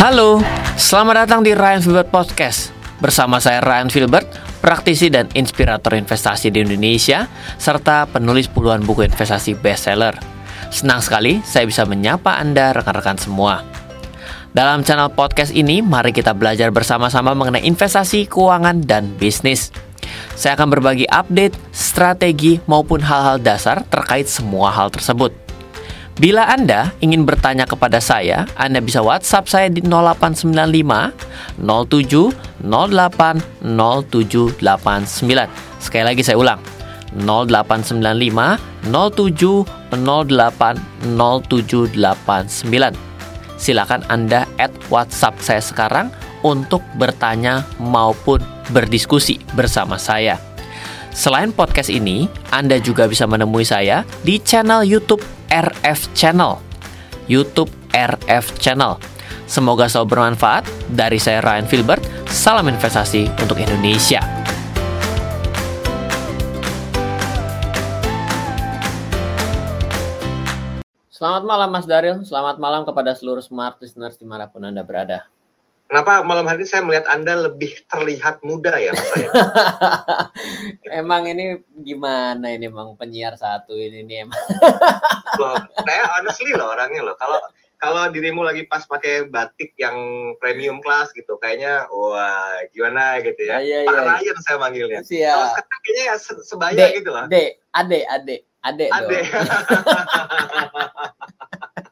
Halo, selamat datang di Ryan Filbert Podcast. Bersama saya Ryan Filbert, praktisi dan inspirator investasi di Indonesia, serta penulis puluhan buku investasi bestseller. Senang sekali saya bisa menyapa Anda rekan-rekan semua. Dalam channel podcast ini, mari kita belajar bersama-sama mengenai investasi, keuangan, dan bisnis. Saya akan berbagi update, strategi, maupun hal-hal dasar terkait semua hal tersebut. Bila Anda ingin bertanya kepada saya, Anda bisa WhatsApp saya di 0895 07 08 0789. Sekali lagi saya ulang. 0895 07 08 0789. Silakan Anda add WhatsApp saya sekarang untuk bertanya maupun berdiskusi bersama saya. Selain podcast ini, Anda juga bisa menemui saya di channel YouTube RF Channel. YouTube RF Channel. Semoga selalu bermanfaat. Dari saya Ryan Filbert, salam investasi untuk Indonesia. Selamat malam Mas Daril, selamat malam kepada seluruh smart listeners di mana pun Anda berada. Kenapa malam hari ini saya melihat Anda lebih terlihat muda ya, Mas emang ini gimana ini emang penyiar satu ini nih emang. loh, saya honestly loh orangnya loh. Kalau kalau dirimu lagi pas pakai batik yang premium class gitu, kayaknya wah gimana gitu ya. Iya, iya, Pak iya. Ryan saya manggilnya. Kalau kayaknya ya sebaya gitu lah. Ade, ade, ade, ade. Ade.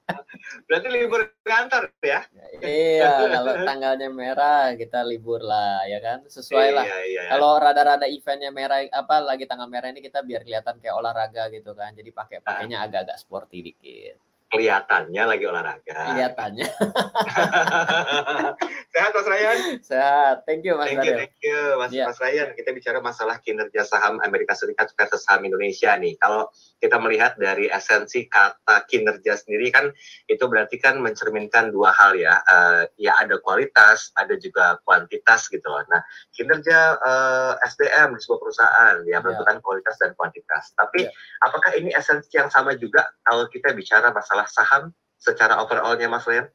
Berarti libur kantor ya? Iya, kalau tanggalnya merah kita libur lah, ya kan? Sesuai lah. Iya, iya. Kalau rada-rada eventnya merah, apa lagi tanggal merah ini kita biar kelihatan kayak olahraga gitu kan. Jadi pakai pakainya agak-agak sporty dikit kelihatannya lagi olahraga. Kelihatannya. Sehat Mas Ryan? Sehat. Thank you Mas Thank you, thank you Mas, yeah. Mas Ryan. Kita bicara masalah kinerja saham Amerika Serikat versus saham Indonesia nih. Kalau kita melihat dari esensi kata kinerja sendiri kan itu berarti kan mencerminkan dua hal ya. Uh, ya ada kualitas, ada juga kuantitas gitu loh. Nah, kinerja uh, eh, SDM di sebuah perusahaan ya menentukan yeah. kualitas dan kuantitas. Tapi yeah. apakah ini esensi yang sama juga kalau kita bicara masalah masalah saham secara overallnya Mas Rian?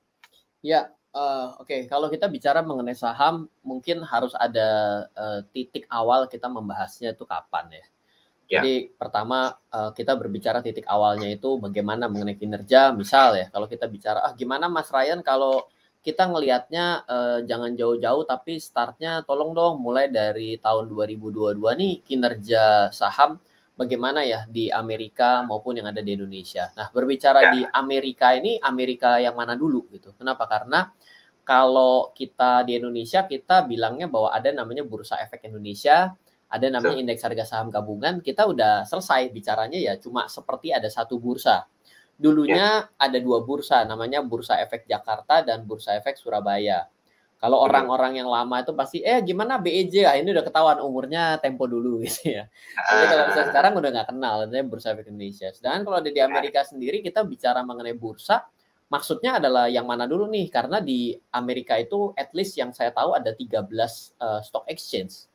Ya, uh, oke. Okay. Kalau kita bicara mengenai saham, mungkin harus ada uh, titik awal kita membahasnya itu kapan ya. Ya. Jadi pertama uh, kita berbicara titik awalnya itu bagaimana mengenai kinerja. Misal ya, kalau kita bicara, ah gimana Mas Ryan kalau kita ngelihatnya uh, jangan jauh-jauh tapi startnya tolong dong mulai dari tahun 2022 nih kinerja saham bagaimana ya di Amerika maupun yang ada di Indonesia. Nah, berbicara ya. di Amerika ini Amerika yang mana dulu gitu. Kenapa? Karena kalau kita di Indonesia kita bilangnya bahwa ada namanya Bursa Efek Indonesia, ada namanya indeks harga saham gabungan, kita udah selesai bicaranya ya cuma seperti ada satu bursa. Dulunya ya. ada dua bursa, namanya Bursa Efek Jakarta dan Bursa Efek Surabaya. Kalau iya. orang-orang yang lama itu pasti, eh gimana BEJ ya? Ini udah ketahuan umurnya tempo dulu gitu ya. Jadi kalau misalnya sekarang udah nggak kenal, namanya Bursa Efek Indonesia. Sedangkan kalau ada di Amerika sendiri kita bicara mengenai bursa, maksudnya adalah yang mana dulu nih? Karena di Amerika itu at least yang saya tahu ada 13 uh, eh, stock exchange.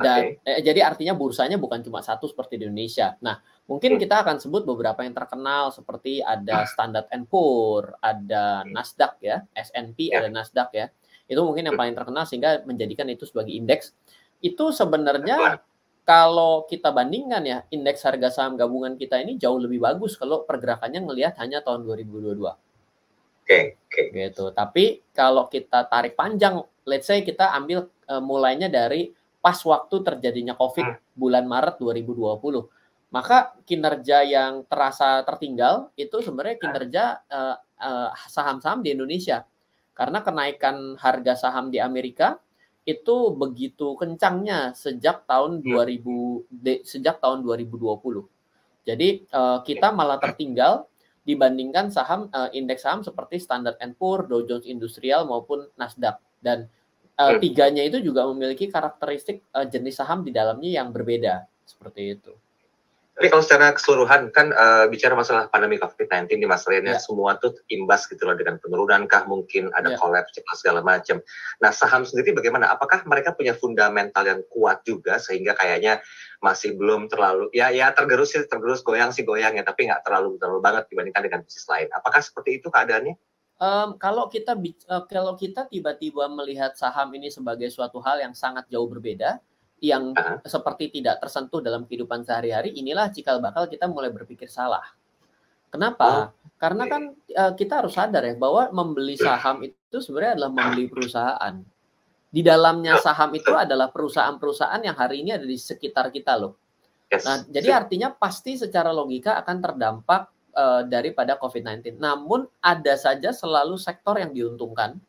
Dan okay. eh, jadi artinya bursanya bukan cuma satu seperti di Indonesia. Nah, mungkin kita akan sebut beberapa yang terkenal seperti ada Standard Poor, ada hmm. Nasdaq ya, S&P, ya. ada Nasdaq ya. Itu mungkin yang paling terkenal sehingga menjadikan itu sebagai indeks. Itu sebenarnya kalau kita bandingkan ya indeks harga saham gabungan kita ini jauh lebih bagus kalau pergerakannya ngelihat hanya tahun 2022. Oke, okay, okay. gitu. Tapi kalau kita tarik panjang, let's say kita ambil uh, mulainya dari pas waktu terjadinya Covid hmm. bulan Maret 2020. Maka kinerja yang terasa tertinggal itu sebenarnya kinerja uh, uh, saham-saham di Indonesia karena kenaikan harga saham di Amerika itu begitu kencangnya sejak tahun 2000 hmm. de, sejak tahun 2020. Jadi uh, kita malah tertinggal dibandingkan saham uh, indeks saham seperti Standard Poor, Dow Jones Industrial maupun Nasdaq dan uh, tiganya itu juga memiliki karakteristik uh, jenis saham di dalamnya yang berbeda seperti itu. Tapi kalau secara keseluruhan kan uh, bicara masalah pandemi COVID-19 di masa lainnya yeah. semua tuh imbas gitu loh dengan penurunan kah mungkin ada yeah. collapse segala macam. Nah saham sendiri bagaimana? Apakah mereka punya fundamental yang kuat juga sehingga kayaknya masih belum terlalu ya ya tergerus sih tergerus goyang sih goyang ya tapi nggak terlalu terlalu banget dibandingkan dengan bisnis lain. Apakah seperti itu keadaannya? Um, kalau kita uh, kalau kita tiba-tiba melihat saham ini sebagai suatu hal yang sangat jauh berbeda, yang uh -huh. seperti tidak tersentuh dalam kehidupan sehari-hari, inilah cikal bakal kita mulai berpikir salah. Kenapa? Oh, Karena kan uh, kita harus sadar ya bahwa membeli saham itu sebenarnya adalah membeli perusahaan. Di dalamnya saham itu adalah perusahaan-perusahaan yang hari ini ada di sekitar kita loh. Yes. Nah, jadi artinya pasti secara logika akan terdampak uh, daripada COVID-19. Namun ada saja selalu sektor yang diuntungkan,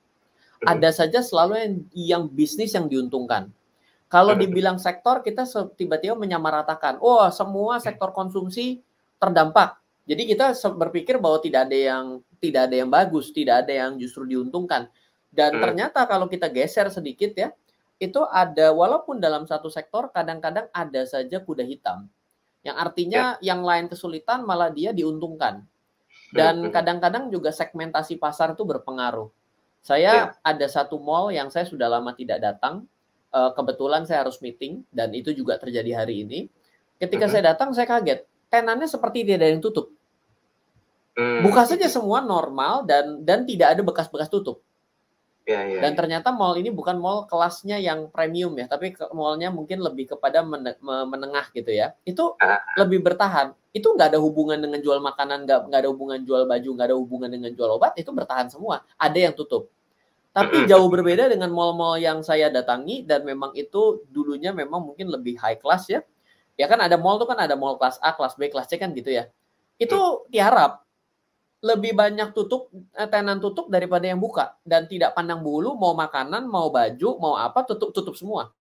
ada saja selalu yang, yang bisnis yang diuntungkan. Kalau hmm. dibilang sektor, kita tiba-tiba menyamaratakan, oh semua hmm. sektor konsumsi terdampak. Jadi kita berpikir bahwa tidak ada yang tidak ada yang bagus, tidak ada yang justru diuntungkan. Dan ternyata kalau kita geser sedikit ya, itu ada walaupun dalam satu sektor kadang-kadang ada saja kuda hitam yang artinya ya. yang lain kesulitan malah dia diuntungkan. Dan kadang-kadang juga segmentasi pasar itu berpengaruh. Saya ya. ada satu mall yang saya sudah lama tidak datang. Eh, kebetulan saya harus meeting dan itu juga terjadi hari ini. Ketika uh -huh. saya datang saya kaget. Tenannya seperti tidak ada yang tutup. Hmm. Buka saja semua normal dan dan tidak ada bekas-bekas tutup. Ya, ya, Dan ya. ternyata mall ini bukan mall kelasnya yang premium ya, tapi mallnya mungkin lebih kepada menengah gitu ya. Itu uh. lebih bertahan. Itu nggak ada hubungan dengan jual makanan, nggak nggak ada hubungan jual baju, nggak ada hubungan dengan jual obat. Itu bertahan semua. Ada yang tutup. Tapi jauh berbeda dengan mall-mall yang saya datangi dan memang itu dulunya memang mungkin lebih high class ya. Ya kan ada mall tuh kan ada mall kelas A, kelas B, kelas C kan gitu ya. Itu tiarap lebih banyak tutup eh, tenan tutup daripada yang buka dan tidak pandang bulu mau makanan mau baju mau apa tutup tutup semua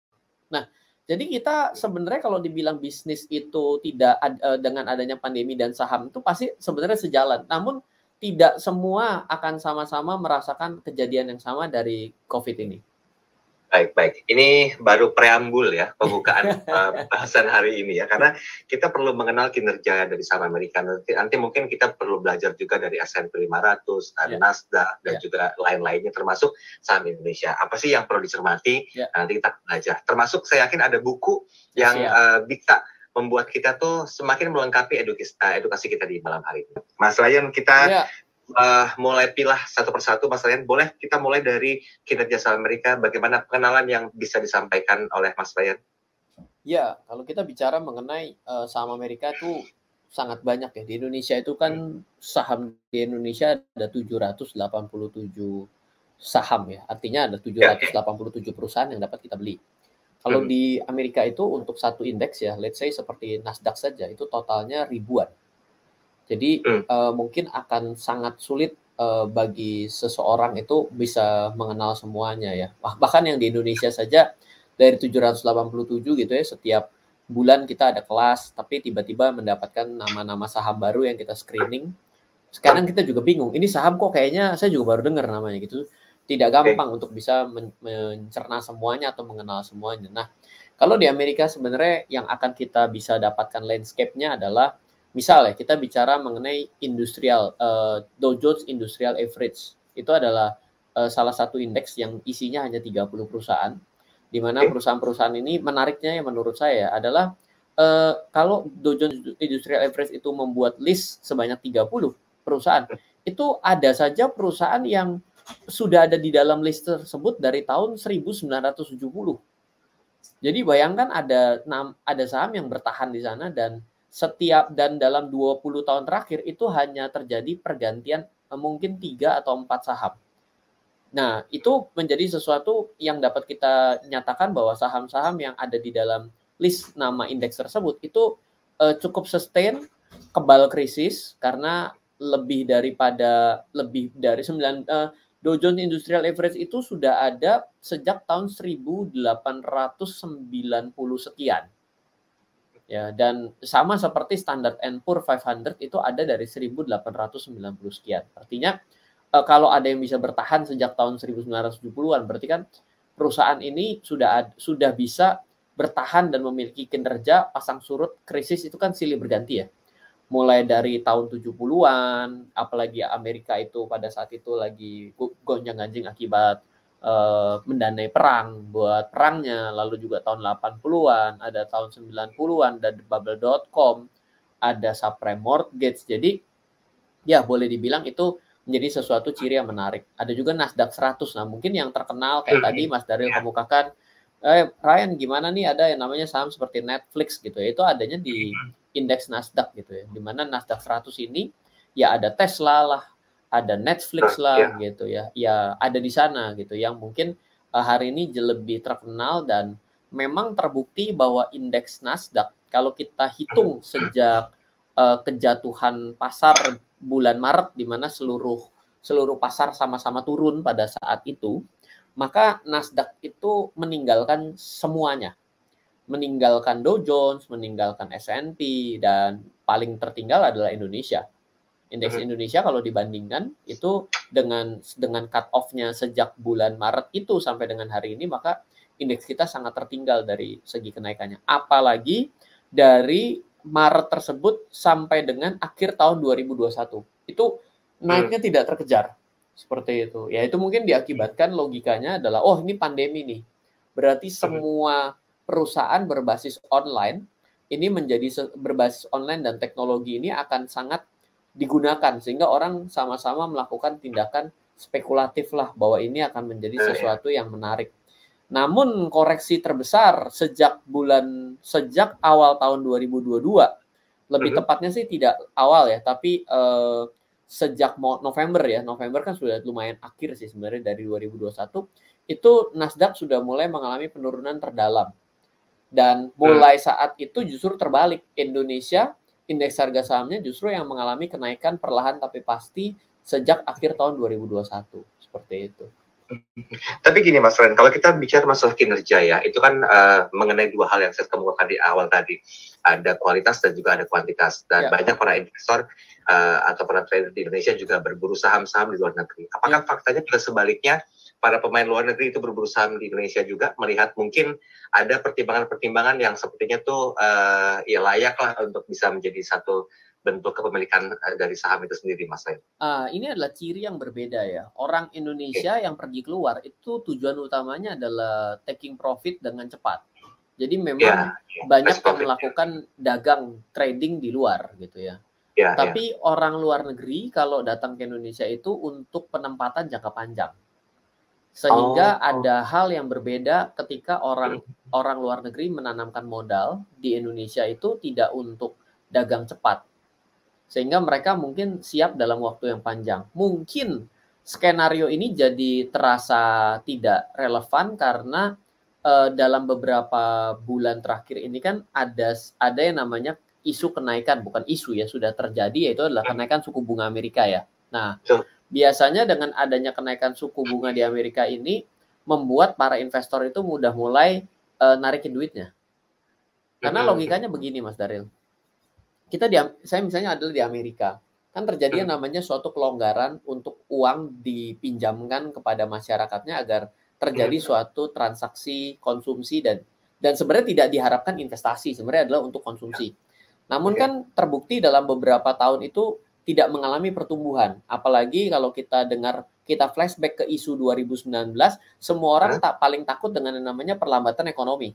nah jadi kita sebenarnya kalau dibilang bisnis itu tidak uh, dengan adanya pandemi dan saham itu pasti sebenarnya sejalan namun tidak semua akan sama-sama merasakan kejadian yang sama dari covid ini Baik, baik. Ini baru preambul ya pembukaan uh, bahasan hari ini ya, karena kita perlu mengenal kinerja dari saham Amerika. Nanti, nanti mungkin kita perlu belajar juga dari S&P 500, yeah. Nasdaq dan yeah. juga lain-lainnya, termasuk saham Indonesia. Apa sih yang perlu dicermati? Yeah. Nanti kita belajar. Termasuk saya yakin ada buku yang yeah. uh, bisa membuat kita tuh semakin melengkapi edukasi, uh, edukasi kita di malam hari ini. Mas Ryan, kita yeah uh, mulai pilah satu persatu Mas Ryan. Boleh kita mulai dari kinerja saham Amerika, bagaimana pengenalan yang bisa disampaikan oleh Mas Ryan? Ya, kalau kita bicara mengenai uh, saham Amerika itu sangat banyak ya. Di Indonesia itu kan saham di Indonesia ada 787 saham ya. Artinya ada 787 perusahaan yang dapat kita beli. Kalau hmm. di Amerika itu untuk satu indeks ya, let's say seperti Nasdaq saja itu totalnya ribuan. Jadi hmm. uh, mungkin akan sangat sulit uh, bagi seseorang itu bisa mengenal semuanya ya. Bahkan yang di Indonesia saja dari 787 gitu ya setiap bulan kita ada kelas tapi tiba-tiba mendapatkan nama-nama saham baru yang kita screening. Sekarang kita juga bingung, ini saham kok kayaknya saya juga baru dengar namanya gitu. Tidak gampang okay. untuk bisa men mencerna semuanya atau mengenal semuanya. Nah, kalau di Amerika sebenarnya yang akan kita bisa dapatkan landscape-nya adalah Misal ya, kita bicara mengenai industrial, uh, Dow Jones Industrial Average. Itu adalah uh, salah satu indeks yang isinya hanya 30 perusahaan. Di mana perusahaan-perusahaan ini menariknya yang menurut saya adalah uh, kalau Dow Jones Industrial Average itu membuat list sebanyak 30 perusahaan, itu ada saja perusahaan yang sudah ada di dalam list tersebut dari tahun 1970. Jadi bayangkan ada ada saham yang bertahan di sana dan setiap dan dalam 20 tahun terakhir itu hanya terjadi pergantian eh, mungkin tiga atau empat saham. Nah, itu menjadi sesuatu yang dapat kita nyatakan bahwa saham-saham yang ada di dalam list nama indeks tersebut itu uh, cukup sustain kebal krisis karena lebih daripada lebih dari 9 uh, Dow Jones Industrial Average itu sudah ada sejak tahun 1890 sekian ya dan sama seperti standar Poor 500 itu ada dari 1890 sekian. Artinya e, kalau ada yang bisa bertahan sejak tahun 1970-an berarti kan perusahaan ini sudah sudah bisa bertahan dan memiliki kinerja pasang surut krisis itu kan silih berganti ya. Mulai dari tahun 70-an, apalagi Amerika itu pada saat itu lagi gonjang-ganjing akibat uh, mendanai perang buat perangnya lalu juga tahun 80-an ada tahun 90-an ada bubble.com ada subprime mortgage jadi ya boleh dibilang itu menjadi sesuatu ciri yang menarik. Ada juga Nasdaq 100. Nah, mungkin yang terkenal kayak tadi Mas Daryl ya. kemukakan eh Ryan gimana nih ada yang namanya saham seperti Netflix gitu ya. Itu adanya di indeks Nasdaq gitu ya. Di mana Nasdaq 100 ini ya ada Tesla lah, ada Netflix lah ya. gitu ya. Ya ada di sana gitu yang mungkin uh, hari ini lebih terkenal dan memang terbukti bahwa indeks Nasdaq kalau kita hitung sejak uh, kejatuhan pasar bulan Maret di mana seluruh seluruh pasar sama-sama turun pada saat itu, maka Nasdaq itu meninggalkan semuanya. Meninggalkan Dow Jones, meninggalkan S&P dan paling tertinggal adalah Indonesia. Indeks mm-hmm. Indonesia kalau dibandingkan itu dengan dengan cut off-nya sejak bulan Maret itu sampai dengan hari ini maka indeks kita sangat tertinggal dari segi kenaikannya. Apalagi dari Maret tersebut sampai dengan akhir tahun 2021. Itu naiknya hmm. tidak terkejar. Seperti itu. Ya itu mungkin diakibatkan logikanya adalah oh ini pandemi nih. Berarti semua perusahaan berbasis online ini menjadi berbasis online dan teknologi ini akan sangat digunakan sehingga orang sama-sama melakukan tindakan spekulatif lah bahwa ini akan menjadi hmm. sesuatu yang menarik. Namun koreksi terbesar sejak bulan sejak awal tahun 2022, lebih uh-huh. tepatnya sih tidak awal ya, tapi uh, sejak November ya, November kan sudah lumayan akhir sih sebenarnya dari 2021, itu Nasdaq sudah mulai mengalami penurunan terdalam. Dan mulai saat itu justru terbalik, Indonesia indeks harga sahamnya justru yang mengalami kenaikan perlahan tapi pasti sejak akhir tahun 2021 seperti itu. Tapi gini Mas Ren, kalau kita bicara masalah kinerja ya, itu kan uh, mengenai dua hal yang saya kemukakan di awal tadi. Ada kualitas dan juga ada kuantitas. Dan ya. banyak para investor uh, atau para trader di Indonesia juga berburu saham-saham di luar negeri. Apakah ya. faktanya juga sebaliknya para pemain luar negeri itu berburu saham di Indonesia juga melihat mungkin ada pertimbangan-pertimbangan yang sepertinya tuh uh, ya layak lah untuk bisa menjadi satu bentuk kepemilikan eh, dari saham itu sendiri, Mas Ren? Uh, ini adalah ciri yang berbeda ya. Orang Indonesia okay. yang pergi keluar itu tujuan utamanya adalah taking profit dengan cepat. Jadi memang yeah, yeah. banyak yang melakukan dagang trading di luar gitu ya. Yeah, Tapi yeah. orang luar negeri kalau datang ke Indonesia itu untuk penempatan jangka panjang. Sehingga oh, oh. ada hal yang berbeda ketika orang orang luar negeri menanamkan modal di Indonesia itu tidak untuk dagang cepat, sehingga mereka mungkin siap dalam waktu yang panjang. Mungkin skenario ini jadi terasa tidak relevan karena uh, dalam beberapa bulan terakhir ini kan ada ada yang namanya isu kenaikan bukan isu ya sudah terjadi yaitu adalah kenaikan suku bunga Amerika ya. Nah, biasanya dengan adanya kenaikan suku bunga di Amerika ini membuat para investor itu mudah mulai uh, narikin duitnya. Karena logikanya begini Mas Daril kita di saya misalnya adalah di Amerika kan terjadi yang hmm. namanya suatu kelonggaran untuk uang dipinjamkan kepada masyarakatnya agar terjadi hmm. suatu transaksi konsumsi dan dan sebenarnya tidak diharapkan investasi sebenarnya adalah untuk konsumsi. Namun kan terbukti dalam beberapa tahun itu tidak mengalami pertumbuhan. Apalagi kalau kita dengar kita flashback ke isu 2019, semua orang tak paling takut dengan yang namanya perlambatan ekonomi.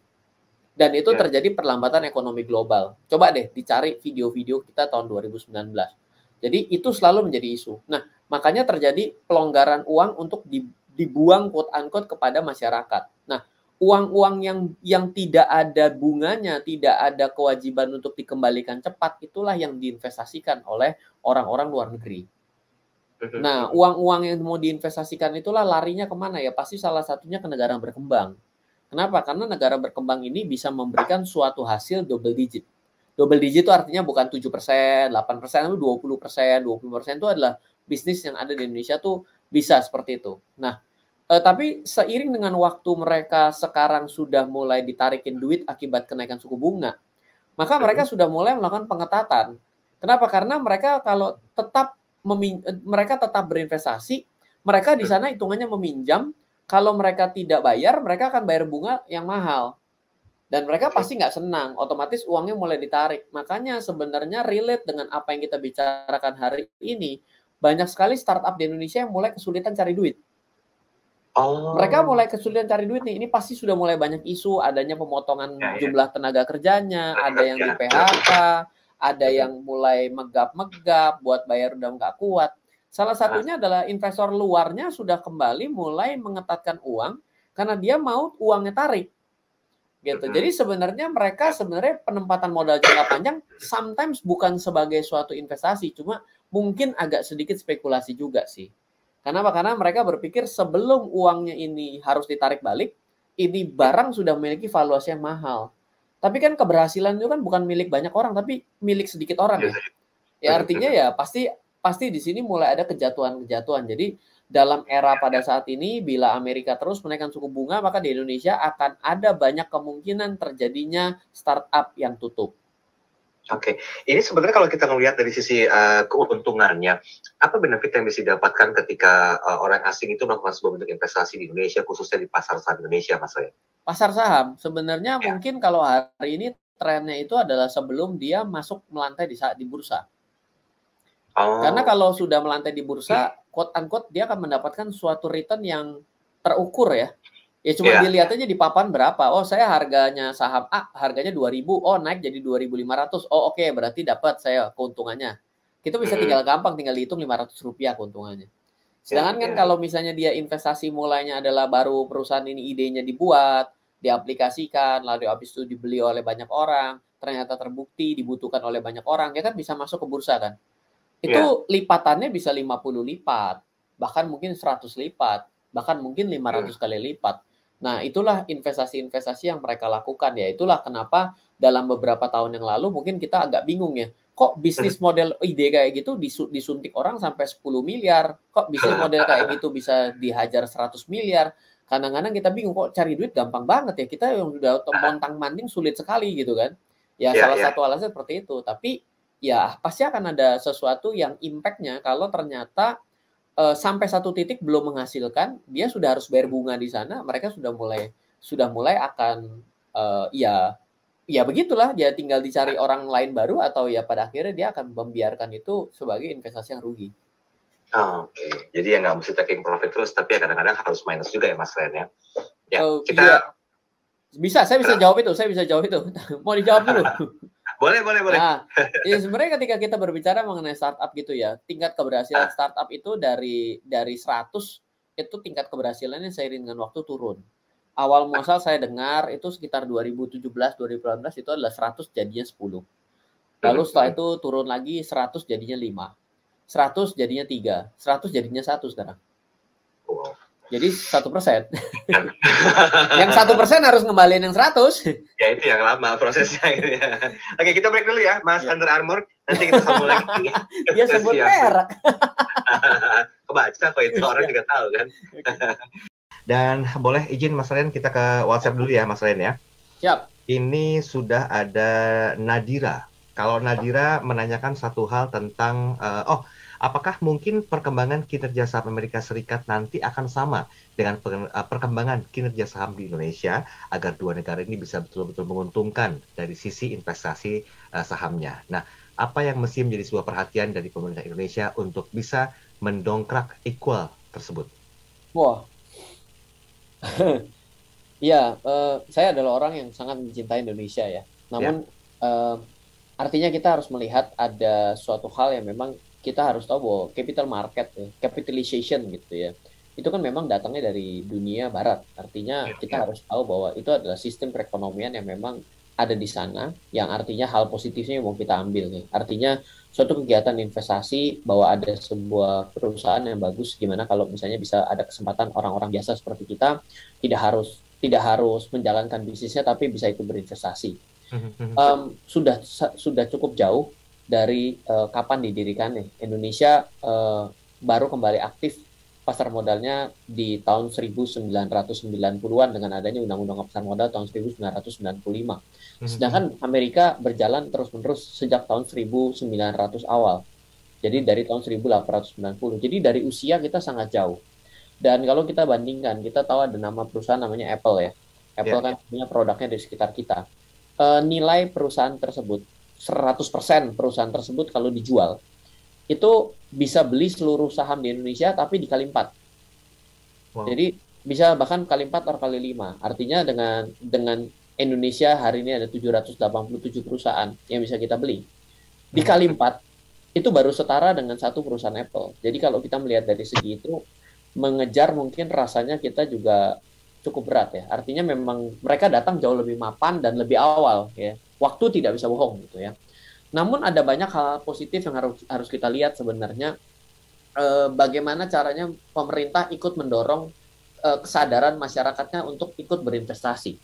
Dan itu yeah. terjadi perlambatan ekonomi global. Coba deh dicari video-video kita tahun 2019. Jadi itu selalu menjadi isu. Nah, makanya terjadi pelonggaran uang untuk dibuang quote unquote kepada masyarakat. Uang-uang yang yang tidak ada bunganya, tidak ada kewajiban untuk dikembalikan cepat, itulah yang diinvestasikan oleh orang-orang luar negeri. Nah, uang-uang yang mau diinvestasikan itulah larinya ke mana ya? Pasti salah satunya ke negara berkembang. Kenapa? Karena negara berkembang ini bisa memberikan suatu hasil double digit. Double digit itu artinya bukan 7%, 8%, tapi 20%, 20% itu adalah bisnis yang ada di Indonesia tuh bisa seperti itu. Nah, eh, tapi seiring dengan waktu mereka sekarang sudah mulai ditarikin duit akibat kenaikan suku bunga, maka mereka sudah mulai melakukan pengetatan. Kenapa? Karena mereka kalau tetap mereka tetap berinvestasi, mereka di sana hitungannya meminjam kalau mereka tidak bayar, mereka akan bayar bunga yang mahal. Dan mereka pasti nggak senang, otomatis uangnya mulai ditarik. Makanya sebenarnya relate dengan apa yang kita bicarakan hari ini, banyak sekali startup di Indonesia yang mulai kesulitan cari duit. Oh. Mereka mulai kesulitan cari duit nih. Ini pasti sudah mulai banyak isu, adanya pemotongan ya, ya. jumlah tenaga kerjanya, ada yang di PHK, ada yang mulai megap-megap buat bayar udah nggak kuat. Salah satunya adalah investor luarnya sudah kembali mulai mengetatkan uang karena dia mau uangnya tarik. Gitu. Jadi sebenarnya mereka sebenarnya penempatan modal jangka panjang sometimes bukan sebagai suatu investasi, cuma mungkin agak sedikit spekulasi juga sih. Kenapa? Karena mereka berpikir sebelum uangnya ini harus ditarik balik, ini barang sudah memiliki valuasi yang mahal. Tapi kan keberhasilan itu kan bukan milik banyak orang, tapi milik sedikit orang ya. Ya artinya ya pasti pasti di sini mulai ada kejatuhan-kejatuhan. Jadi dalam era pada saat ini bila Amerika terus menaikkan suku bunga maka di Indonesia akan ada banyak kemungkinan terjadinya startup yang tutup. Oke, okay. ini sebenarnya kalau kita melihat dari sisi uh, keuntungannya, apa benefit yang bisa didapatkan ketika uh, orang asing itu melakukan sebuah bentuk investasi di Indonesia, khususnya di pasar saham Indonesia, Mas Ray? Pasar saham, sebenarnya ya. mungkin kalau hari ini trennya itu adalah sebelum dia masuk melantai di saat di bursa. Oh. Karena kalau sudah melantai di bursa, quote unquote dia akan mendapatkan suatu return yang terukur ya. Ya cuma yeah. dilihat aja di papan berapa. Oh, saya harganya saham A harganya 2000, oh naik jadi 2500. Oh, oke, okay, berarti dapat saya keuntungannya. Kita bisa tinggal gampang tinggal dihitung 500 rupiah keuntungannya. Sedangkan yeah, kan yeah. kalau misalnya dia investasi mulainya adalah baru perusahaan ini idenya dibuat, diaplikasikan, lalu habis itu dibeli oleh banyak orang, ternyata terbukti dibutuhkan oleh banyak orang, ya kan bisa masuk ke bursa kan itu yeah. lipatannya bisa 50 lipat, bahkan mungkin 100 lipat, bahkan mungkin 500 yeah. kali lipat. Nah, itulah investasi-investasi yang mereka lakukan ya. Itulah kenapa dalam beberapa tahun yang lalu mungkin kita agak bingung ya. Kok bisnis model ide kayak gitu disuntik orang sampai 10 miliar? Kok bisnis model kayak gitu bisa dihajar 100 miliar? Kadang-kadang kita bingung kok cari duit gampang banget ya. Kita yang udah montang manding sulit sekali gitu kan. Ya, yeah, salah yeah. satu alasan seperti itu. Tapi ya pasti akan ada sesuatu yang impactnya kalau ternyata uh, sampai satu titik belum menghasilkan, dia sudah harus bayar bunga di sana, mereka sudah mulai sudah mulai akan uh, ya ya begitulah dia tinggal dicari orang lain baru atau ya pada akhirnya dia akan membiarkan itu sebagai investasi yang rugi. Oh, Oke, okay. jadi ya nggak mesti taking profit terus, tapi ya kadang-kadang harus minus juga ya Mas Ren ya. Ya, oh, kita iya. bisa, saya bisa jawab itu, saya bisa jawab itu. Mau dijawab dulu. Boleh, boleh, boleh. Nah, ya sebenarnya ketika kita berbicara mengenai startup gitu ya, tingkat keberhasilan ah. startup itu dari dari 100 itu tingkat keberhasilannya seiring dengan waktu turun. Awal muasal saya dengar itu sekitar 2017 2018 itu adalah 100 jadinya 10. Lalu setelah itu turun lagi 100 jadinya 5. 100 jadinya 3, 100 jadinya 1 sekarang. Jadi satu persen. yang satu persen harus ngembaliin yang seratus. Ya itu yang lama prosesnya. Gitu ya. Oke kita break dulu ya, Mas ya. Under Armour. Nanti kita sambung lagi. Dia sebut merek. Kebaca kok itu orang juga tahu kan. Dan boleh izin Mas Ren kita ke WhatsApp dulu ya Mas Ren ya. Siap. Ini sudah ada Nadira. Kalau Nadira menanyakan satu hal tentang uh, oh Apakah mungkin perkembangan kinerja saham Amerika Serikat nanti akan sama dengan eh, perkembangan kinerja saham di Indonesia agar dua negara ini bisa betul-betul menguntungkan dari sisi investasi uh, sahamnya? Nah, apa yang mesti menjadi sebuah perhatian dari pemerintah Indonesia untuk bisa mendongkrak equal tersebut? Wah, ya, uh, saya adalah orang yang sangat mencintai Indonesia ya. Namun ya. Uh, artinya kita harus melihat ada suatu hal yang memang kita harus tahu bahwa capital market ya, capitalization gitu ya. Itu kan memang datangnya dari dunia barat. Artinya ya, kita ya. harus tahu bahwa itu adalah sistem perekonomian yang memang ada di sana yang artinya hal positifnya mau kita ambil nih. Artinya suatu kegiatan investasi bahwa ada sebuah perusahaan yang bagus gimana kalau misalnya bisa ada kesempatan orang-orang biasa seperti kita tidak harus tidak harus menjalankan bisnisnya tapi bisa ikut berinvestasi. Um, sudah sudah cukup jauh dari uh, kapan didirikannya. Indonesia uh, baru kembali aktif pasar modalnya di tahun 1990-an dengan adanya Undang-Undang Pasar Modal tahun 1995. Mhm. Sedangkan Amerika berjalan terus-menerus sejak tahun 1900 awal. Jadi dari tahun 1890. Jadi dari usia kita sangat jauh. Dan kalau kita bandingkan, kita tahu ada nama perusahaan namanya Apple ya. Apple yeah. kan punya produknya di sekitar kita. E, nilai perusahaan tersebut 100% perusahaan tersebut kalau dijual itu bisa beli seluruh saham di Indonesia tapi dikali 4. Wow. Jadi bisa bahkan kali 4 atau kali 5. Artinya dengan dengan Indonesia hari ini ada 787 perusahaan yang bisa kita beli. Dikali 4 itu baru setara dengan satu perusahaan Apple. Jadi kalau kita melihat dari segi itu, mengejar mungkin rasanya kita juga cukup berat ya. Artinya memang mereka datang jauh lebih mapan dan lebih awal ya. Waktu tidak bisa bohong gitu ya. Namun ada banyak hal positif yang harus harus kita lihat sebenarnya eh, bagaimana caranya pemerintah ikut mendorong eh, kesadaran masyarakatnya untuk ikut berinvestasi.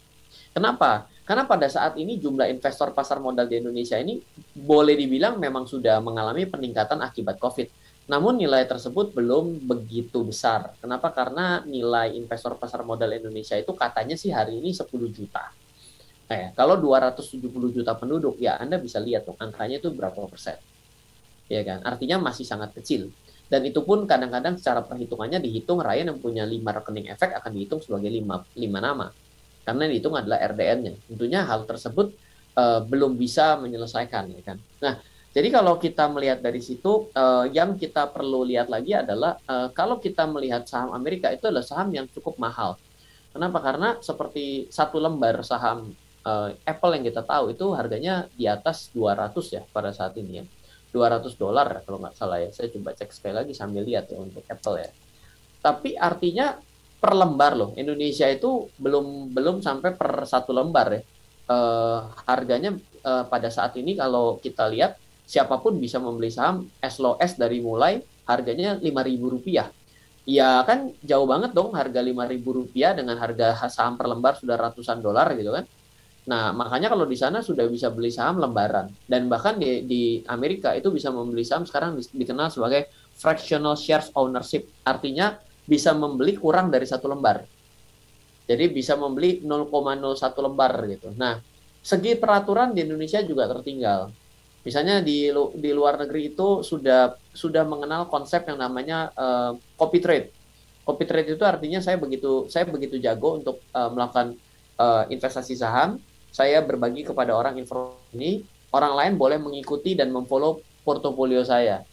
Kenapa? Karena pada saat ini jumlah investor pasar modal di Indonesia ini boleh dibilang memang sudah mengalami peningkatan akibat COVID. Namun nilai tersebut belum begitu besar. Kenapa? Karena nilai investor pasar modal Indonesia itu katanya sih hari ini 10 juta. Nah ya, kalau 270 juta penduduk, ya Anda bisa lihat tuh angkanya itu berapa persen. Ya kan? Artinya masih sangat kecil. Dan itu pun kadang-kadang secara perhitungannya dihitung Ryan yang punya 5 rekening efek akan dihitung sebagai 5, 5 nama karena yang dihitung adalah RDN-nya. Tentunya hal tersebut uh, belum bisa menyelesaikan, ya kan. Nah, jadi kalau kita melihat dari situ, uh, yang kita perlu lihat lagi adalah uh, kalau kita melihat saham Amerika itu adalah saham yang cukup mahal. Kenapa? Karena seperti satu lembar saham uh, Apple yang kita tahu itu harganya di atas 200 ya pada saat ini ya. 200 dolar kalau nggak salah ya. Saya coba cek sekali lagi sambil lihat ya untuk Apple ya. Tapi artinya per lembar loh. Indonesia itu belum belum sampai per satu lembar ya. Uh, harganya uh, pada saat ini kalau kita lihat siapa pun bisa membeli saham as low as dari mulai harganya lima ribu rupiah. Ya kan jauh banget dong harga lima ribu rupiah dengan harga saham per lembar sudah ratusan dolar gitu kan. Nah, makanya kalau di sana sudah bisa beli saham lembaran dan bahkan di, di Amerika itu bisa membeli saham sekarang dikenal sebagai fractional shares ownership. Artinya bisa membeli kurang dari satu lembar. Jadi bisa membeli 0,01 lembar gitu. Nah, segi peraturan di Indonesia juga tertinggal. Misalnya di di luar negeri itu sudah sudah mengenal konsep yang namanya uh, copy trade. Copy trade itu artinya saya begitu saya begitu jago untuk uh, melakukan uh, investasi saham, saya berbagi kepada orang informasi ini, orang lain boleh mengikuti dan memfollow portofolio saya.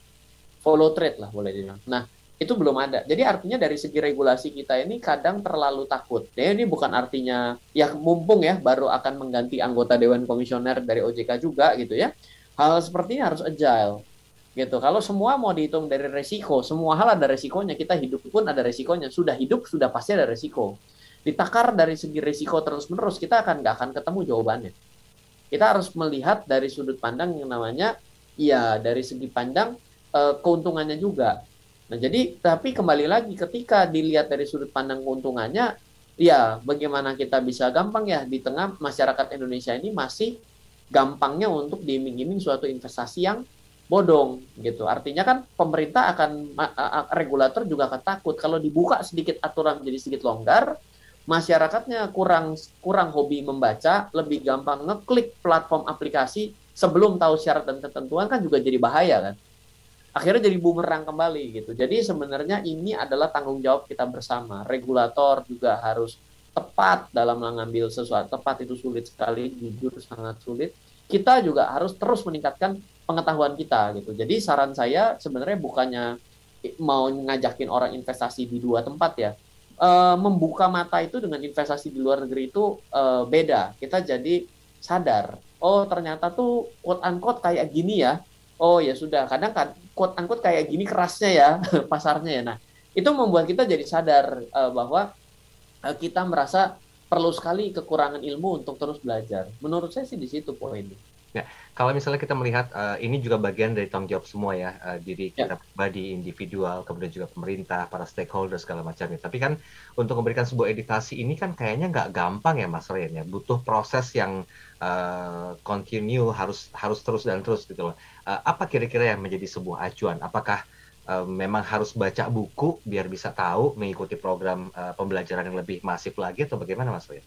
Follow trade lah boleh dibilang. Nah, itu belum ada. Jadi artinya dari segi regulasi kita ini kadang terlalu takut. Ya ini bukan artinya ya mumpung ya baru akan mengganti anggota dewan komisioner dari OJK juga gitu ya. Hal seperti ini harus agile gitu. Kalau semua mau dihitung dari resiko, semua hal ada resikonya. Kita hidup pun ada resikonya. Sudah hidup sudah pasti ada resiko. Ditakar dari segi resiko terus menerus kita akan nggak akan ketemu jawabannya. Kita harus melihat dari sudut pandang yang namanya ya dari segi pandang eh, keuntungannya juga Nah, jadi tapi kembali lagi ketika dilihat dari sudut pandang keuntungannya, ya bagaimana kita bisa gampang ya di tengah masyarakat Indonesia ini masih gampangnya untuk diiming-iming suatu investasi yang bodong gitu. Artinya kan pemerintah akan regulator juga akan takut kalau dibuka sedikit aturan menjadi sedikit longgar, masyarakatnya kurang kurang hobi membaca, lebih gampang ngeklik platform aplikasi sebelum tahu syarat dan ketentuan kan juga jadi bahaya kan akhirnya jadi bumerang kembali gitu. Jadi sebenarnya ini adalah tanggung jawab kita bersama. Regulator juga harus tepat dalam mengambil sesuatu. Tepat itu sulit sekali, jujur sangat sulit. Kita juga harus terus meningkatkan pengetahuan kita gitu. Jadi saran saya sebenarnya bukannya mau ngajakin orang investasi di dua tempat ya. E, membuka mata itu dengan investasi di luar negeri itu e, beda. Kita jadi sadar, oh ternyata tuh quote unquote kayak gini ya oh ya sudah kadang kan quote unquote kayak gini kerasnya ya pasarnya ya nah itu membuat kita jadi sadar uh, bahwa kita merasa perlu sekali kekurangan ilmu untuk terus belajar menurut saya sih di situ poinnya Ya, kalau misalnya kita melihat uh, ini juga bagian dari tanggung jawab semua ya, uh, diri ya. kita pribadi, individual, kemudian juga pemerintah, para stakeholder segala macamnya. Tapi kan untuk memberikan sebuah edukasi ini kan kayaknya nggak gampang ya Mas Ryan ya, butuh proses yang uh, continue, harus harus terus dan terus gitu loh. Uh, apa kira-kira yang menjadi sebuah acuan? Apakah uh, memang harus baca buku biar bisa tahu mengikuti program uh, pembelajaran yang lebih masif lagi atau bagaimana Mas Ryan?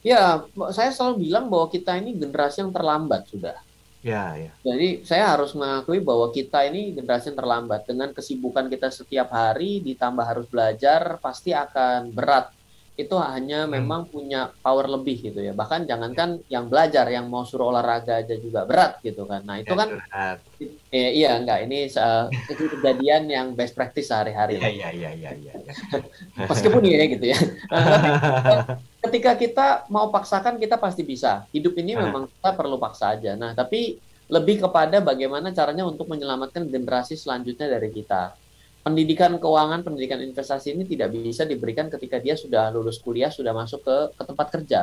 Ya, saya selalu bilang bahwa kita ini generasi yang terlambat sudah. Ya, ya. Jadi saya harus mengakui bahwa kita ini generasi yang terlambat. Dengan kesibukan kita setiap hari, ditambah harus belajar, pasti akan berat itu hanya hmm. memang punya power lebih gitu ya. Bahkan jangankan yang belajar, yang mau suruh olahraga aja juga berat gitu kan. Nah itu ya, kan, ya, iya enggak ini uh, itu kejadian yang best practice sehari-hari. Iya iya iya iya. Ya. Meskipun ya gitu ya. ketika kita mau paksakan kita pasti bisa. Hidup ini memang kita perlu paksa aja. Nah tapi lebih kepada bagaimana caranya untuk menyelamatkan generasi selanjutnya dari kita. Pendidikan keuangan, pendidikan investasi ini tidak bisa diberikan ketika dia sudah lulus kuliah, sudah masuk ke, ke tempat kerja.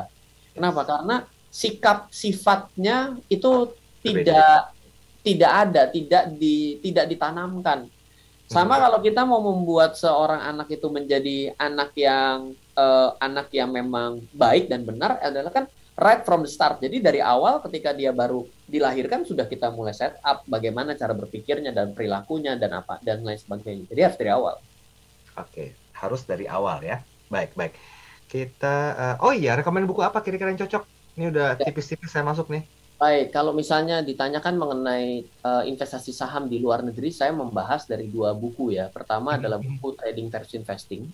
Kenapa? Karena sikap sifatnya itu tidak tidak ada, tidak di tidak ditanamkan. Sama hmm. kalau kita mau membuat seorang anak itu menjadi anak yang uh, anak yang memang baik dan benar adalah kan right from the start. Jadi dari awal ketika dia baru dilahirkan sudah kita mulai set up bagaimana cara berpikirnya dan perilakunya dan apa dan lain sebagainya. Jadi harus dari awal. Oke, harus dari awal ya. Baik, baik. Kita uh, oh iya, rekomendasi buku apa kira-kira yang cocok? Ini udah ya. tipis-tipis saya masuk nih. Baik, kalau misalnya ditanyakan mengenai uh, investasi saham di luar negeri, saya membahas dari dua buku ya. Pertama hmm. adalah buku Trading versus Investing.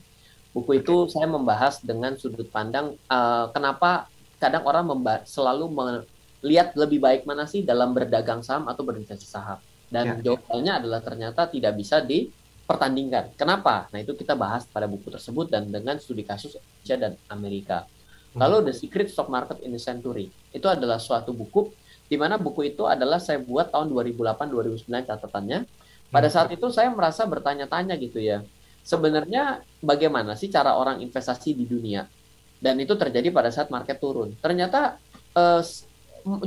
Buku itu saya membahas dengan sudut pandang uh, kenapa kadang orang selalu melihat lebih baik mana sih dalam berdagang saham atau berinvestasi saham. Dan ya, ya. jawabannya adalah ternyata tidak bisa dipertandingkan. Kenapa? Nah itu kita bahas pada buku tersebut dan dengan studi kasus Indonesia dan Amerika. Lalu The Secret Stock Market in the Century. Itu adalah suatu buku di mana buku itu adalah saya buat tahun 2008-2009 catatannya. Pada saat itu saya merasa bertanya-tanya gitu ya. Sebenarnya bagaimana sih cara orang investasi di dunia? Dan itu terjadi pada saat market turun. Ternyata eh,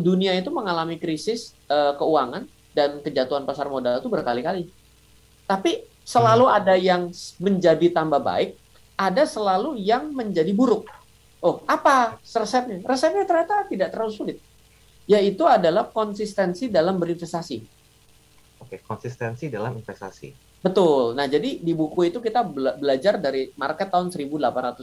dunia itu mengalami krisis eh, keuangan dan kejatuhan pasar modal itu berkali-kali. Tapi selalu hmm. ada yang menjadi tambah baik, ada selalu yang menjadi buruk. Oh, apa resepnya? Resepnya ternyata tidak terlalu sulit. Yaitu adalah konsistensi dalam berinvestasi. Oke, konsistensi dalam investasi. Betul. Nah, jadi di buku itu kita bela belajar dari market tahun 1890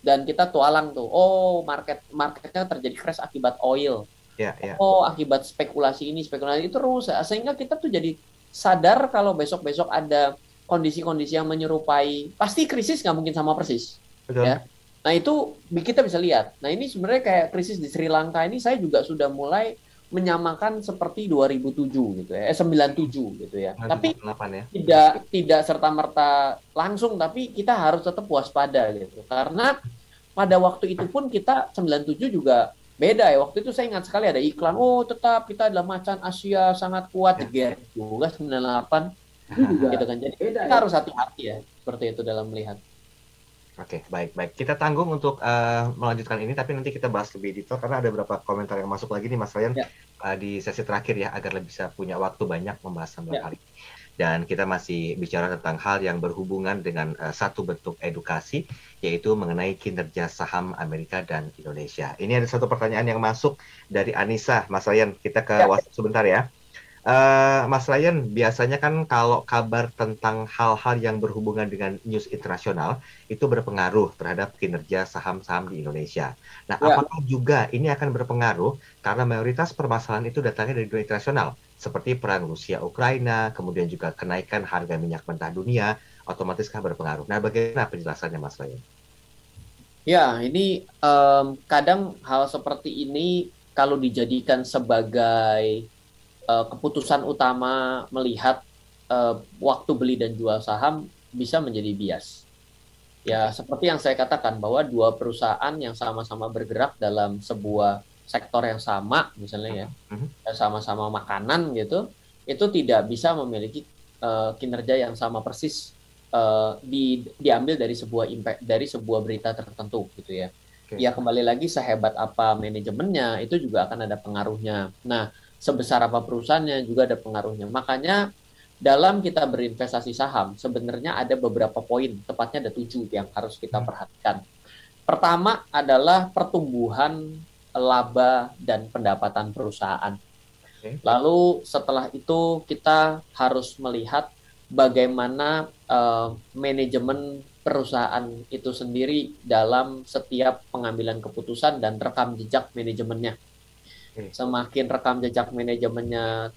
dan kita tualang tuh. Oh, market marketnya terjadi crash akibat oil. Ya, ya. Oh, akibat spekulasi ini, spekulasi itu terus sehingga kita tuh jadi sadar kalau besok-besok ada kondisi-kondisi yang menyerupai pasti krisis nggak mungkin sama persis. Betul. Ya. Nah itu kita bisa lihat. Nah ini sebenarnya kayak krisis di Sri Lanka ini saya juga sudah mulai menyamakan seperti 2007 gitu ya, eh 97 gitu ya. tapi ya. tidak tidak serta merta langsung, tapi kita harus tetap waspada gitu. Karena pada waktu itu pun kita 97 juga beda ya. Waktu itu saya ingat sekali ada iklan, oh tetap kita adalah macan Asia sangat kuat, ya. juga 98 gitu kan. Jadi beda, kita ya. harus hati-hati ya seperti itu dalam melihat. Oke, baik, baik. Kita tanggung untuk uh, melanjutkan ini, tapi nanti kita bahas lebih detail karena ada beberapa komentar yang masuk lagi nih, Mas Ryan, ya. uh, di sesi terakhir ya, agar lebih bisa punya waktu banyak membahas sambil ya. Dan kita masih bicara tentang hal yang berhubungan dengan uh, satu bentuk edukasi, yaitu mengenai kinerja saham Amerika dan Indonesia. Ini ada satu pertanyaan yang masuk dari Anissa, Mas Ryan. Kita ke ya. WhatsApp sebentar ya. Uh, Mas Ryan, biasanya kan kalau kabar tentang hal-hal yang berhubungan dengan news internasional itu berpengaruh terhadap kinerja saham-saham di Indonesia. Nah, ya. apakah juga ini akan berpengaruh karena mayoritas permasalahan itu datangnya dari dunia internasional, seperti perang Rusia Ukraina, kemudian juga kenaikan harga minyak mentah dunia, otomatis kan berpengaruh. Nah, bagaimana penjelasannya, Mas Ryan? Ya, ini um, kadang hal seperti ini kalau dijadikan sebagai uh, keputusan utama melihat uh, waktu beli dan jual saham bisa menjadi bias. Ya, seperti yang saya katakan bahwa dua perusahaan yang sama-sama bergerak dalam sebuah sektor yang sama, misalnya ya, mhm. sama-sama makanan gitu, itu tidak bisa memiliki uh, kinerja yang sama persis uh, di, diambil dari sebuah impact dari sebuah berita tertentu gitu ya. Okay. Ya kembali lagi sehebat apa manajemennya itu juga akan ada pengaruhnya. Nah, sebesar apa perusahaannya juga ada pengaruhnya. Makanya dalam kita berinvestasi saham sebenarnya ada beberapa poin, tepatnya ada tujuh yang harus kita hmm. perhatikan. Pertama adalah pertumbuhan laba dan pendapatan perusahaan. Lalu setelah itu kita harus melihat bagaimana uh, manajemen perusahaan itu sendiri dalam setiap pengambilan keputusan dan rekam jejak manajemennya semakin rekam jejak manajemennya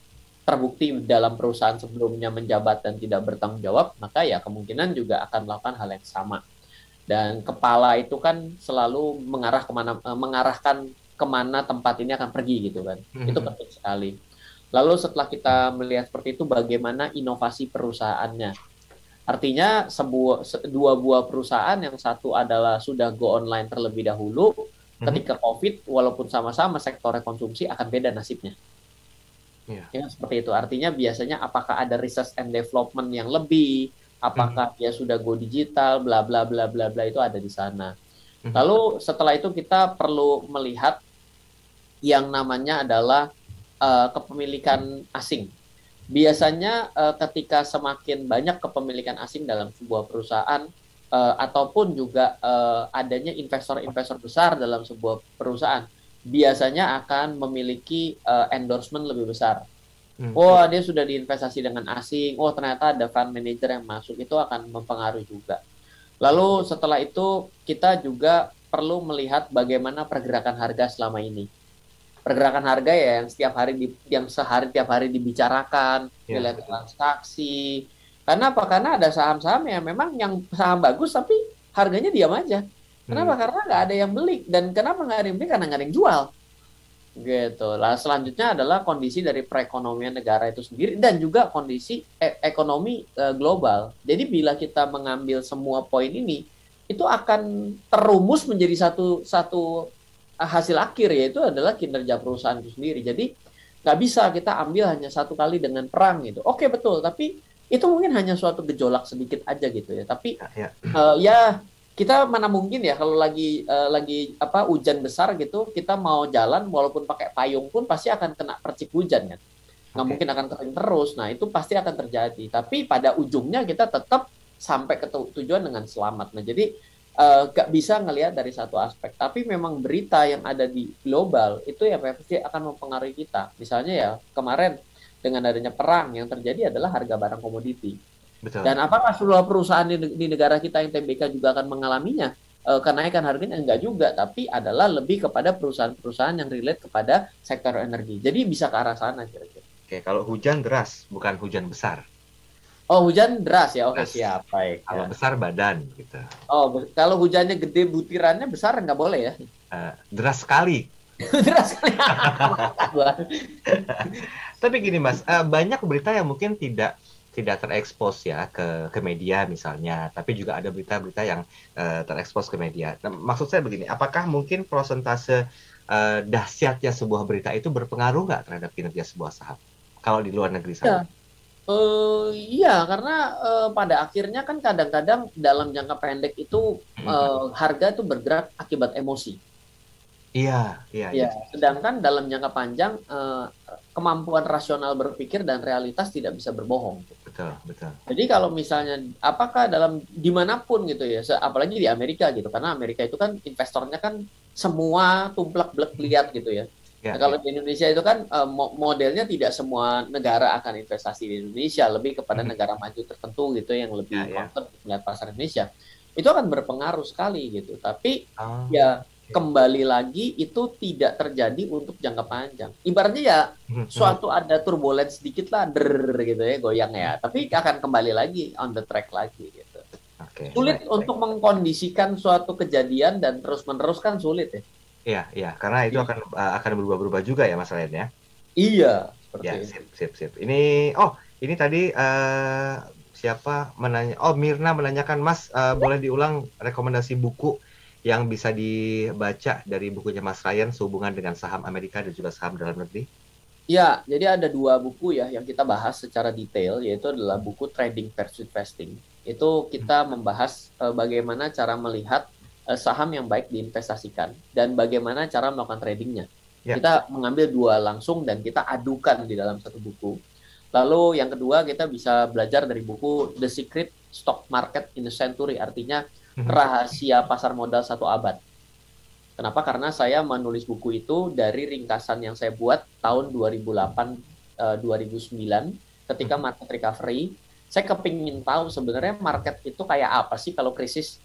terbukti dalam perusahaan sebelumnya menjabat dan tidak bertanggung jawab, maka ya kemungkinan juga akan melakukan hal yang sama. Dan kepala itu kan selalu mengarah ke mana, eh, mengarahkan ke mana tempat ini akan pergi gitu kan. Mm-hmm. Itu penting sekali. Lalu setelah kita melihat seperti itu, bagaimana inovasi perusahaannya? Artinya sebuah dua buah perusahaan yang satu adalah sudah go online terlebih dahulu, Hmm. Ketika COVID, walaupun sama-sama sektor konsumsi akan beda nasibnya. Yeah. Ya, seperti itu. Artinya biasanya apakah ada research and development yang lebih, apakah hmm. dia sudah go digital, bla bla bla bla bla itu ada di sana. Hmm. Lalu setelah itu kita perlu melihat yang namanya adalah uh, kepemilikan asing. Biasanya uh, ketika semakin banyak kepemilikan asing dalam sebuah perusahaan uh, ataupun juga uh, adanya investor-investor besar dalam sebuah perusahaan, biasanya akan memiliki uh, endorsement lebih besar. Hmm. Wah, dia sudah diinvestasi dengan asing. Oh, ternyata ada fund manager yang masuk. Itu akan mempengaruhi juga. Lalu setelah itu kita juga perlu melihat bagaimana pergerakan harga selama ini. Pergerakan harga ya yang setiap hari di, yang sehari tiap hari dibicarakan, yeah. nilai transaksi. Karena apa? Karena ada saham-saham yang memang yang saham bagus tapi harganya diam aja. Kenapa? Hmm. Karena nggak ada yang beli dan kenapa nggak ada yang beli? Karena nggak ada yang jual. Gitu. Lah selanjutnya adalah kondisi dari perekonomian negara itu sendiri dan juga kondisi e ekonomi e global. Jadi bila kita mengambil semua poin ini, itu akan terumus menjadi satu satu hasil akhir yaitu adalah kinerja perusahaan itu sendiri. Jadi nggak bisa kita ambil hanya satu kali dengan perang gitu. Oke betul, tapi itu mungkin hanya suatu gejolak sedikit aja gitu ya. Tapi ya, ya. Uh, ya kita mana mungkin ya kalau lagi uh, lagi apa hujan besar gitu kita mau jalan walaupun pakai payung pun pasti akan kena percik hujan kan nggak okay. mungkin akan kering terus nah itu pasti akan terjadi tapi pada ujungnya kita tetap sampai ke tujuan dengan selamat nah jadi uh, eh, gak bisa ngelihat dari satu aspek tapi memang berita yang ada di global itu ya pasti akan mempengaruhi kita misalnya ya kemarin dengan adanya perang yang terjadi adalah harga barang komoditi Betul. Dan apakah seluruh perusahaan di, di negara kita yang TBK juga akan mengalaminya? E, kenaikan harganya enggak juga, tapi adalah lebih kepada perusahaan-perusahaan yang relate kepada sektor energi. Jadi bisa ke arah sana kira-kira. Oke, kalau hujan deras, bukan hujan besar. Oh, hujan deras ya. Oke, siap. Baik. Kalau ya. besar badan gitu. Oh, kalau hujannya gede butirannya besar nggak boleh ya? Uh, deras sekali. Deras sekali. Tapi gini Mas, uh, banyak berita yang mungkin tidak tidak terekspos ya ke ke media misalnya, tapi juga ada berita-berita yang uh, terekspos ke media. Nah, maksud saya begini, apakah mungkin prosentase uh, dahsyatnya sebuah berita itu berpengaruh nggak terhadap kinerja sebuah saham kalau di luar negeri sana? Ya. Uh, iya, karena uh, pada akhirnya kan kadang-kadang dalam jangka pendek itu uh, harga itu bergerak akibat emosi. Iya, iya. Ya, iya. sedangkan dalam jangka panjang uh, kemampuan rasional berpikir dan realitas tidak bisa berbohong. Betul, betul. Jadi kalau misalnya apakah dalam di mana pun gitu ya, apalagi di Amerika gitu, karena Amerika itu kan investornya kan semua tumplek blek lihat gitu ya. Ya, nah, kalau ya. di Indonesia itu kan uh, modelnya tidak semua negara akan investasi di Indonesia, lebih kepada hmm. negara maju tertentu gitu yang lebih ya, ya. melihat pasar Indonesia. Itu akan berpengaruh sekali gitu. Tapi oh. ya kembali lagi itu tidak terjadi untuk jangka panjang. Ibaratnya ya hmm, hmm. suatu ada turbulence sedikit lah, der gitu ya, goyang ya. Tapi akan kembali lagi on the track lagi gitu. Okay. Sulit baik, untuk mengkondisikan suatu kejadian dan terus menerus kan sulit ya. Iya, iya, karena itu iya. akan uh, akan berubah-berubah juga ya Mas Ryan ya. Iya, seperti ya, sip, sip, sip. Ini oh, ini tadi uh, siapa menanya? Oh, Mirna menanyakan Mas, uh, boleh diulang rekomendasi buku yang bisa dibaca dari bukunya Mas Ryan sehubungan dengan saham Amerika dan juga saham dalam negeri? Ya, jadi ada dua buku ya yang kita bahas secara detail, yaitu adalah buku Trading versus Investing. Itu kita hmm. membahas uh, bagaimana cara melihat uh, saham yang baik diinvestasikan dan bagaimana cara melakukan tradingnya. Ya. Kita mengambil dua langsung dan kita adukan di dalam satu buku. Lalu yang kedua kita bisa belajar dari buku The Secret Stock Market in a Century, artinya. Rahasia pasar modal satu abad. Kenapa? Karena saya menulis buku itu dari ringkasan yang saya buat tahun 2008 uh, 2009 ketika mhm. market recovery. Saya kepingin tahu sebenarnya market itu kayak apa sih kalau krisis.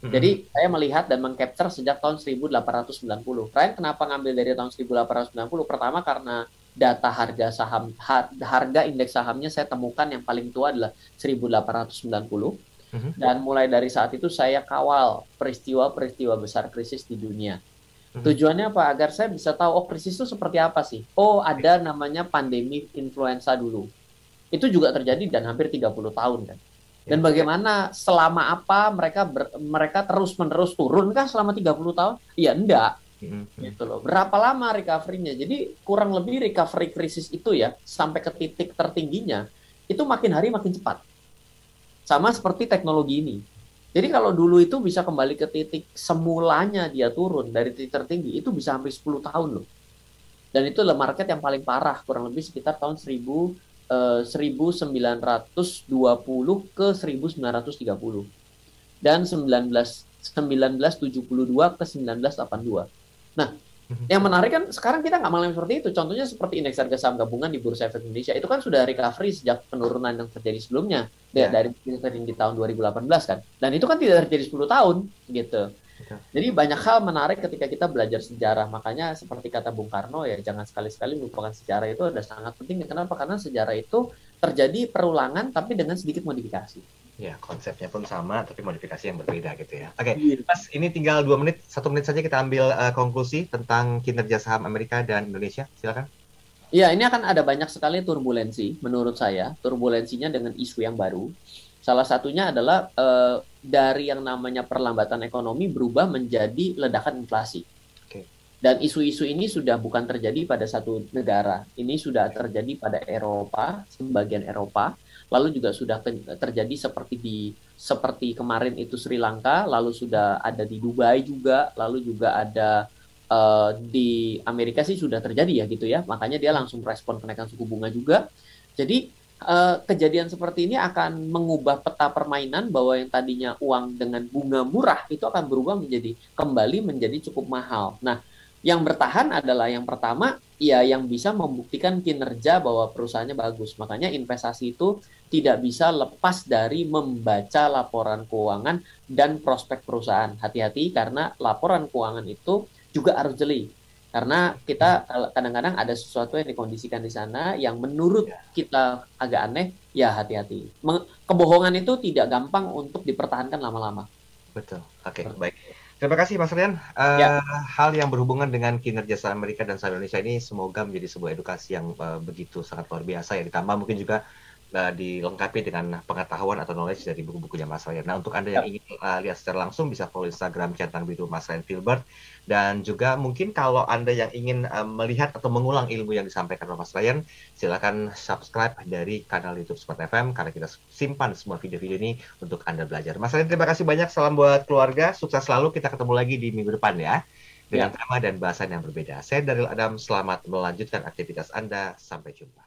Mhm. Jadi saya melihat dan mengcapture sejak tahun 1890. Ryan kenapa ngambil dari tahun 1890? Pertama karena data harga saham harga indeks sahamnya saya temukan yang paling tua adalah 1890 Mhm. Dan mulai dari saat itu saya kawal peristiwa-peristiwa besar krisis di dunia. Mhm. Tujuannya apa? Agar saya bisa tahu, oh krisis itu seperti apa sih? Oh ada namanya pandemi influenza dulu. Itu juga terjadi dan hampir 30 tahun kan. Dan ya. bagaimana selama apa mereka ber, mereka terus menerus turun kah selama 30 tahun? Iya enggak. Mm-hmm. Gitu loh. Berapa lama recovery-nya? Jadi kurang lebih recovery krisis itu ya sampai ke titik tertingginya itu makin hari makin cepat. Sama seperti teknologi ini. Jadi kalau dulu itu bisa kembali ke titik semulanya dia turun dari titik tertinggi itu bisa hampir 10 tahun loh. Dan itu adalah market yang paling parah kurang lebih sekitar tahun 1000 eh, 1920 ke 1930. Dan 19 1972 ke 1982. Nah. Yang menarik kan sekarang kita nggak mengalami seperti itu. Contohnya seperti indeks harga saham gabungan di Bursa Efek Indonesia itu kan sudah recovery sejak penurunan yang terjadi sebelumnya yeah. dari di tahun 2018 kan. Dan itu kan tidak terjadi 10 tahun gitu. Jadi banyak hal menarik ketika kita belajar sejarah. Makanya seperti kata Bung Karno ya jangan sekali-sekali melupakan sejarah itu ada sangat penting. Kenapa? Karena sejarah itu terjadi perulangan tapi dengan sedikit modifikasi. Ya, konsepnya pun sama, tapi modifikasi yang berbeda gitu ya. Oke, okay, iya. Mas, ini tinggal dua menit, satu menit saja kita ambil uh, konklusi tentang kinerja saham Amerika dan Indonesia. Silakan. Iya, ini akan ada banyak sekali turbulensi menurut saya. Turbulensinya dengan isu yang baru. Salah satunya adalah uh, dari yang namanya perlambatan ekonomi berubah menjadi ledakan inflasi. Dan isu-isu ini sudah bukan terjadi pada satu negara. Ini sudah terjadi pada Eropa, sebagian Eropa lalu juga sudah terjadi seperti di seperti kemarin itu Sri Lanka, lalu sudah ada di Dubai juga, lalu juga ada uh, di Amerika sih sudah terjadi ya gitu ya, makanya dia langsung respon kenaikan suku bunga juga. Jadi uh, kejadian seperti ini akan mengubah peta permainan bahwa yang tadinya uang dengan bunga murah itu akan berubah menjadi kembali menjadi cukup mahal. Nah, yang bertahan adalah yang pertama, ya yang bisa membuktikan kinerja bahwa perusahaannya bagus. Makanya investasi itu tidak bisa lepas dari membaca laporan keuangan dan prospek perusahaan. Hati-hati karena laporan keuangan itu juga harus jeli. Karena kita kadang-kadang ada sesuatu yang dikondisikan di sana yang menurut kita agak aneh, ya hati-hati. Kebohongan itu tidak gampang untuk dipertahankan lama-lama. Betul. Oke, okay, baik. Terima kasih Mas Rian. Uh, ya. Hal yang berhubungan dengan kinerja saham Amerika dan saham Indonesia ini semoga menjadi sebuah edukasi yang uh, begitu sangat luar biasa ya. Ditambah mungkin juga uh, dilengkapi dengan pengetahuan atau knowledge dari buku-bukunya Mas Ryan. Nah, untuk Anda yang ya. ingin uh, lihat secara langsung bisa follow Instagram Centang Biru Mas Ryan Filbert dan juga mungkin kalau Anda yang ingin uh, melihat atau mengulang ilmu yang disampaikan oleh Mas Ryan, silakan subscribe dari kanal YouTube Smart FM karena kita simpan semua video-video ini untuk Anda belajar. Mas Ryan, terima kasih banyak. Salam buat keluarga. Sukses selalu. Kita ketemu lagi di minggu depan ya dengan ya. tema dan bahasan yang berbeda. Saya Daryl Adam, selamat melanjutkan aktivitas Anda. Sampai jumpa.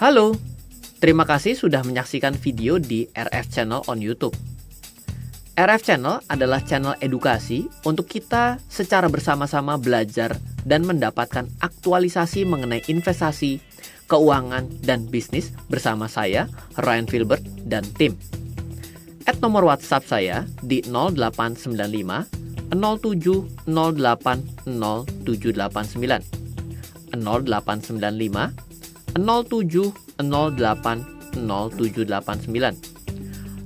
Halo, terima kasih sudah menyaksikan video di RF Channel on YouTube. RF Channel adalah channel edukasi untuk kita secara bersama-sama belajar dan mendapatkan aktualisasi mengenai investasi, keuangan, dan bisnis bersama saya, Ryan Filbert, dan tim. At nomor WhatsApp saya di 0895 07 08 0789 0895 07080789.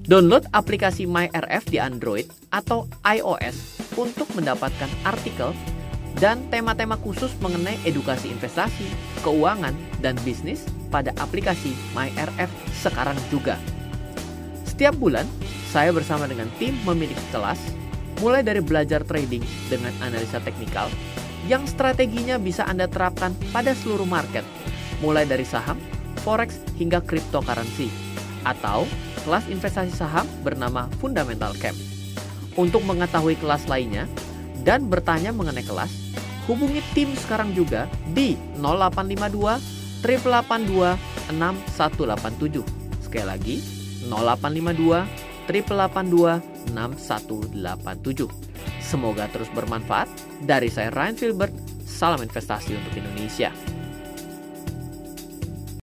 Download aplikasi MyRF di Android atau iOS untuk mendapatkan artikel dan tema-tema khusus mengenai edukasi investasi, keuangan, dan bisnis pada aplikasi MyRF sekarang juga. Setiap bulan, saya bersama dengan tim memiliki kelas, mulai dari belajar trading dengan analisa teknikal, yang strateginya bisa Anda terapkan pada seluruh market, mulai dari saham, forex, hingga cryptocurrency, atau kelas investasi saham bernama Fundamental Camp. Untuk mengetahui kelas lainnya dan bertanya mengenai kelas, hubungi tim sekarang juga di 0852 882 6187. Sekali lagi, 0852 882 6187. Semoga terus bermanfaat. Dari saya Ryan Filbert, salam investasi untuk Indonesia.